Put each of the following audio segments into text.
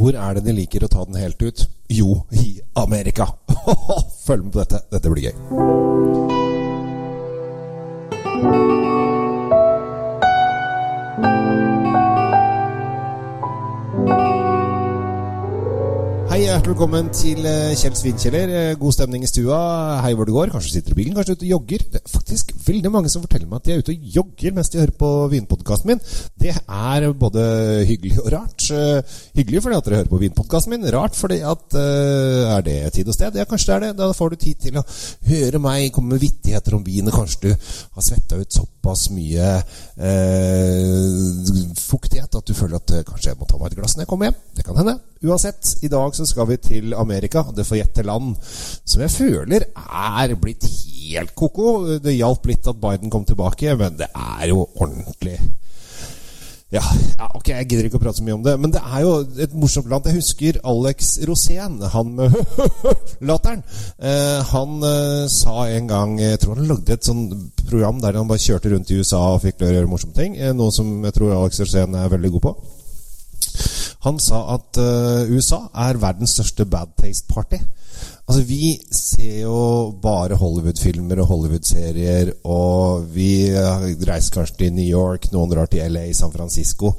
Hvor er det de liker å ta den helt ut? Jo, i Amerika. Følg med på dette. Dette blir gøy. Hjertelig velkommen til eh, Kjell Svinkjeller. Eh, God stemning i stua. Hei hvor det går. Kanskje du sitter i bilen, kanskje du er ute og jogger. Det er faktisk veldig mange som forteller meg at de er ute og jogger mens de hører på vinpodkasten min. Det er både hyggelig og rart. Eh, Hyggelig fordi at dere hører på vinpodkasten min. Rart fordi at uh, Er det tid og sted? Ja, kanskje det er det. Da får du tid til å høre meg komme med vittigheter om vin. Kanskje du har svetta ut såpass mye uh, fuktighet at du føler at uh, kanskje jeg må ta meg et glass når jeg kommer hjem. Kan hende. Uansett, i dag så skal vi til Amerika. Det får gjette land som jeg føler er blitt helt ko-ko. Det hjalp litt at Biden kom tilbake, men det er jo ordentlig ja, ja, ok, jeg gidder ikke å prate så mye om det. Men det er jo et morsomt land. Jeg husker Alex Rosén, han med latteren. Eh, han eh, sa en gang Jeg tror han lagde et sånn program der han bare kjørte rundt i USA og fikk å gjøre morsomme ting. Eh, noe som jeg tror Alex Rosén er veldig god på. Han sa at uh, USA er verdens største bad taste party. Altså, Vi ser jo bare Hollywood-filmer og Hollywood-serier, og vi eh, reiser kanskje til New York, noen drar til LA, San Francisco.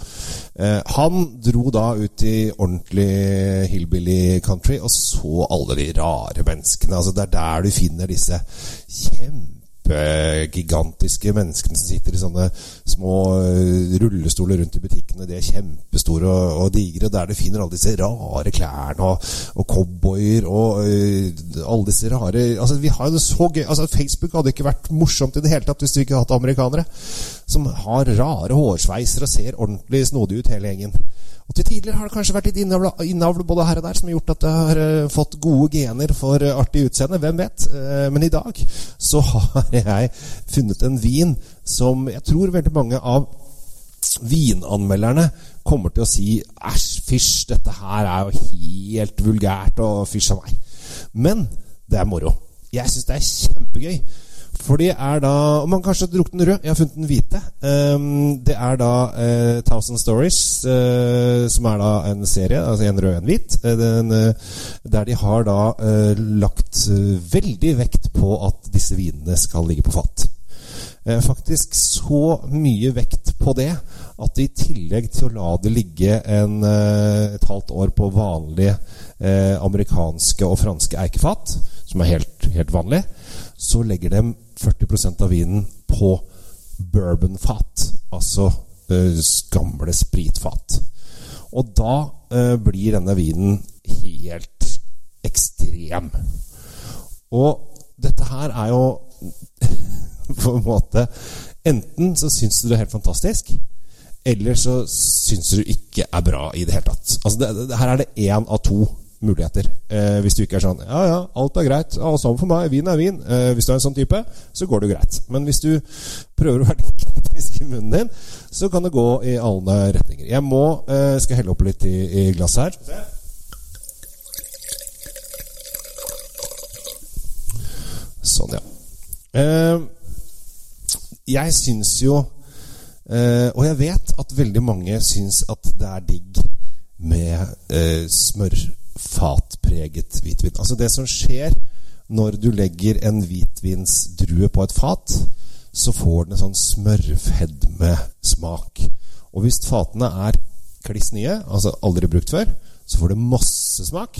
Eh, han dro da ut i ordentlig hillbilly country og så alle de rare menneskene. Altså, det er der du finner disse kjempegigantiske menneskene som sitter i sånne små eh, rullestoler rundt i butikkene. De er kjempestore og, og digre. Der du finner alle disse rare klærne og, og cowboyer og uh, alle disse rare Altså, vi har jo det så gøy altså, Facebook hadde ikke vært morsomt i det hele tatt hvis du ikke hadde hatt amerikanere som har rare hårsveiser og ser ordentlig snodige ut, hele gjengen. Og til tidligere har det kanskje vært litt innavl, innavl både her og der som har gjort at det har uh, fått gode gener for uh, artig utseende. Hvem vet? Uh, men i dag så har jeg funnet en vin som jeg tror veldig mange av vinanmelderne kommer til å si æsj, fysj, dette her er jo helt vulgært og fysj av meg. Men det er moro. Jeg syns det er kjempegøy. For det er da Om man kanskje har drukket den rød, jeg har funnet den hvite. Um, det er da uh, Thousand Stories, uh, som er da en serie, altså en rød og en hvit, uh, der de har da lagt veldig vekt på at disse vinene skal ligge på fat. Faktisk så mye vekt på det at i tillegg til å la det ligge en, et halvt år på vanlige amerikanske og franske eikefat, som er helt, helt vanlig, så legger de 40% av vinen på bourbonfat, altså eh, gamle spritfat. Og da eh, blir denne vinen helt ekstrem. Og dette her er jo på en måte Enten så syns du det er helt fantastisk, eller så syns du ikke er bra i det hele tatt. Altså det, det, her er det én av to muligheter. Eh, hvis du ikke er sånn Ja, ja, alt er greit. Ja, samme for meg. Vin er vin. Eh, hvis du er en sånn type, så går det jo greit. Men hvis du prøver å være litt kritisk i munnen din, så kan det gå i alle retninger. Jeg må eh, Skal helle opp litt i, i glasset her. Sånn, ja. Eh, jeg syns jo eh, Og jeg vet at veldig mange syns at det er digg med eh, smør fatpreget hvitvin. Altså det som skjer når du legger en hvitvinsdrue på et fat, så får den en sånn smørfedmesmak. Og hvis fatene er kliss nye, altså aldri brukt før, så får det masse smak.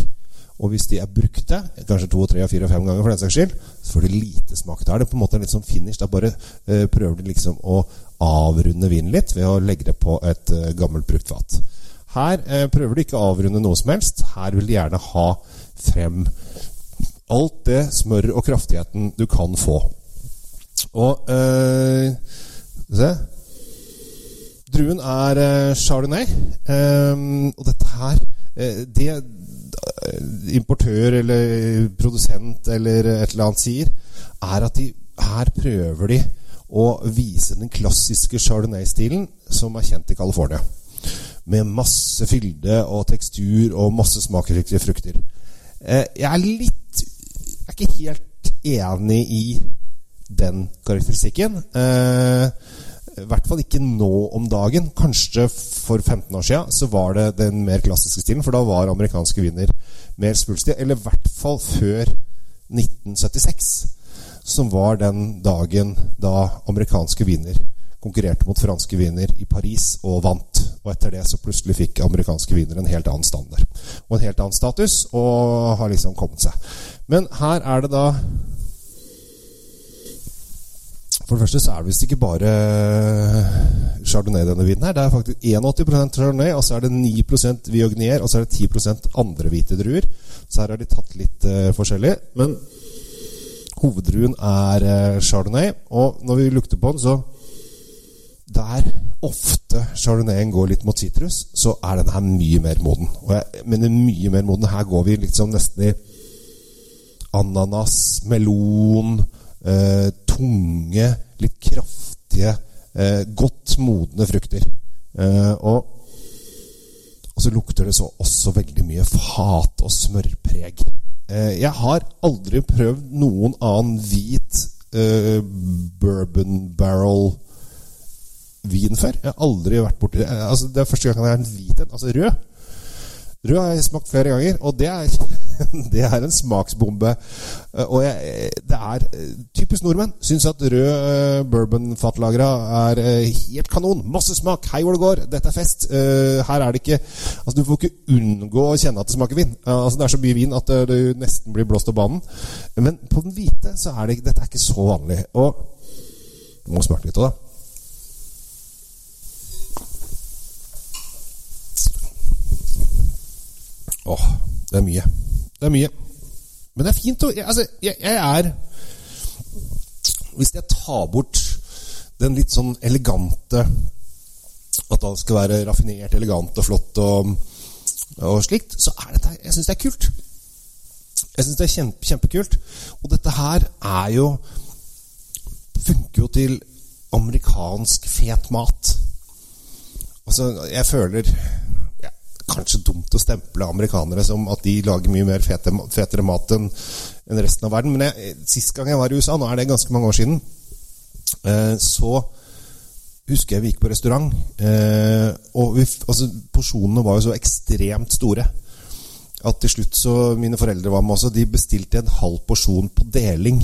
Og hvis de er brukte, kanskje to, tre, fire fem ganger, for den saks skyld, så får det lite smak. Da er det på en måte litt sånn finish. Da bare uh, prøver de liksom å avrunde vinen litt ved å legge det på et uh, gammelt brukt fat. Her eh, prøver de ikke å avrunde noe som helst. Her vil de gjerne ha frem alt det smør og kraftigheten du kan få. Og eh, Se. Druen er eh, chardonnay. Um, og dette her øh, Det importør eller produsent eller et eller annet sier, er at de, her prøver de å vise den klassiske chardonnay-stilen som er kjent i California med masse fylde og tekstur og masse smakrike frukter. Eh, jeg er litt Jeg er ikke helt enig i den karakteristikken. Eh, I hvert fall ikke nå om dagen. Kanskje for 15 år siden så var det den mer klassiske stilen, for da var amerikanske viner mer svulstige. Eller i hvert fall før 1976, som var den dagen da amerikanske viner konkurrerte mot franske viner i Paris og vant. Og etter det så plutselig fikk amerikanske viner en helt annen standard. Og en helt annen status, og har liksom kommet seg. Men her er det da For det første så er det visst ikke bare chardonnay denne vinen her. Det er faktisk 81 chardonnay, og så er det 9 viognier, og så er det 10 andre hvite druer. Så her har de tatt litt uh, forskjellig. Men hoveddruen er uh, chardonnay, og når vi lukter på den, så der ofte chardonnayen går litt mot sitrus, så er den her mye mer moden. Og jeg mener mye mer moden. Her går vi liksom nesten i ananas, melon eh, tunge, litt kraftige, eh, godt modne frukter. Eh, og, og, så lukter det så også veldig mye fat og smørpreg. Eh, jeg har aldri prøvd noen annen hvit eh, bourbon barrel vin før. Jeg har aldri vært borti det. Altså, det er første gang jeg har en hvit en. Altså rød. Rød har jeg smakt flere ganger, og det er, det er en smaksbombe. Og jeg, det er typisk nordmenn. Syns at rød bourbon-fatlagra er helt kanon. Masse smak. Hei hvor det går. Dette er fest. Her er det ikke Altså Du får ikke unngå å kjenne at det smaker vin. altså Det er så mye vin at du nesten blir blåst av banen. Men på den hvite så er det dette er ikke så vanlig. Og må smake litt òg, da. Åh, det er mye. Det er mye. Men det er fint å Altså, jeg, jeg, er Hvis jeg tar bort den litt sånn elegante At alt skal være raffinert, elegant og flott og, og slikt, så er dette Jeg syns det er kult. Jeg syns det er kjempe, kjempekult. Og dette her er jo Funker jo til amerikansk fet mat. Altså, jeg føler kanskje dumt å stemple amerikanere som at de lager mye mer fete, fetere mat enn resten av verden. Men jeg, sist gang jeg var i USA, nå er det ganske mange år siden, eh, så husker jeg vi gikk på restaurant. Eh, og vi, altså, porsjonene var jo så ekstremt store at til slutt så Mine foreldre var med også. De bestilte en halv porsjon på deling.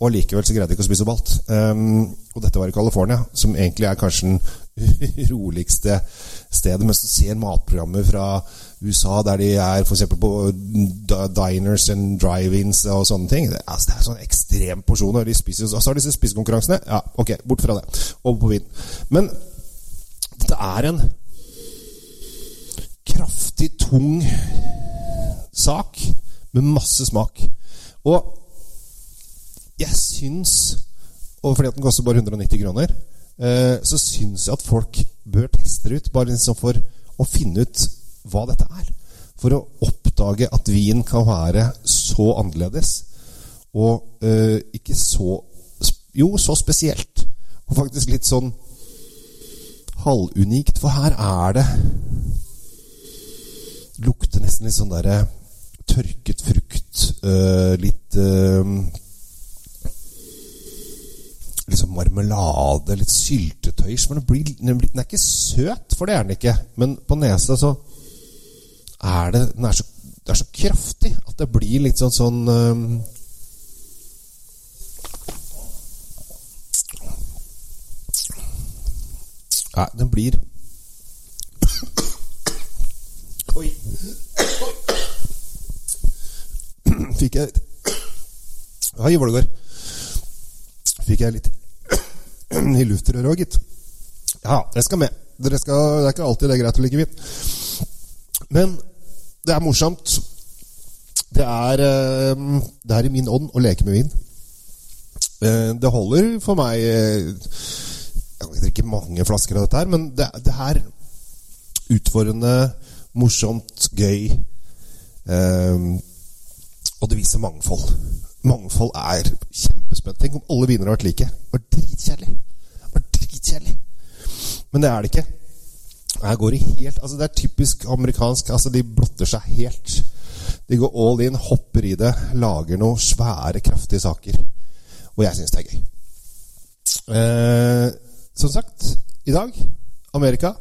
Og likevel så greide de ikke å spise opp alt. Um, og dette var i California, som egentlig er kanskje den roligste stedet. Mens du ser matprogrammer fra USA der de er f.eks. på diners and drive-ins og sånne ting. Det, altså, det er porsjoner. De spiser, og så har disse spisekonkurransene. Ja, ok, bort fra det. Over på vin. Men det er en kraftig, tung sak med masse smak. Og jeg syns Og fordi at den koster bare 190 kroner så syns jeg at folk bør teste det ut. Bare liksom for å finne ut hva dette er. For å oppdage at vin kan være så annerledes. Og uh, ikke så Jo, så spesielt. Og faktisk litt sånn halvunikt. For her er det Lukter nesten litt sånn derre tørket frukt. Uh, litt uh, liksom marmelade, litt syltetøy. Men blir, den, er ikke søt, for det er den ikke. Men på nesa så er det Den er så, det er så kraftig at det blir litt sånn sånn um, Nei, den blir Oi. Fikk jeg Hei, Vålegaard. Fikk jeg litt i luftrøret òg, gitt. Ja, det skal med. Skal, det er ikke alltid det er greit å like vin. Men det er morsomt. Det er, eh, det er i min ånd å leke med vin. Eh, det holder for meg eh, Jeg kan drikke mange flasker av dette her, men det, det er utfordrende, morsomt, gøy. Og det viser mangfold. Mangfold er kjempespennende. Tenk om alle viner har vært like. Det var dritkjedelig. Det dritkjedelig. Men det er det ikke. Her går de helt Altså Det er typisk amerikansk. Altså De blotter seg helt. De går all in, hopper i det, lager noen svære, kraftige saker. Og jeg syns det er gøy. Eh, som sagt, i dag Amerika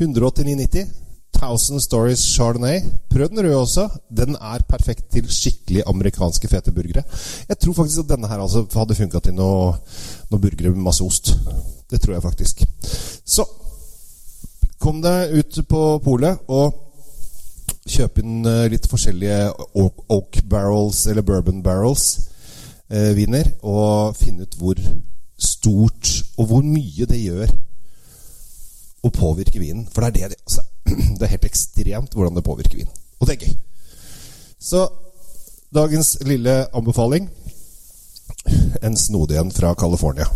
189,90. 1000 Stories Chardonnay. Prøv den røde også. Den er perfekt til skikkelig amerikanske fete burgere. Jeg tror faktisk at denne her altså hadde funka til noen noe burgere med masse ost. Det tror jeg faktisk. Så kom deg ut på polet og kjøp inn eh, litt forskjellige oak, barrels eller bourbon barrels eh, viner, og finne ut hvor stort og hvor mye det gjør å påvirke vinen. For det er det altså, Det er helt ekstremt hvordan det påvirker vin. Og det er gøy. Så dagens lille anbefaling en snodig en fra California.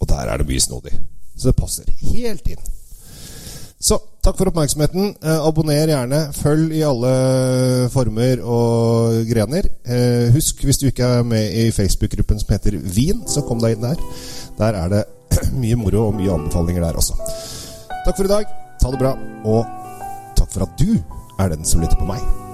Og der er det mye snodig. Så det passer helt inn. Så takk for oppmerksomheten. Eh, abonner gjerne. Følg i alle former og grener. Eh, husk, hvis du ikke er med i Facebook-gruppen som heter Vin, så kom deg inn der. Der er det mye moro og mye anbefalinger der også. Takk for i dag. Ta det bra. Og takk for at du er den som lytter på meg.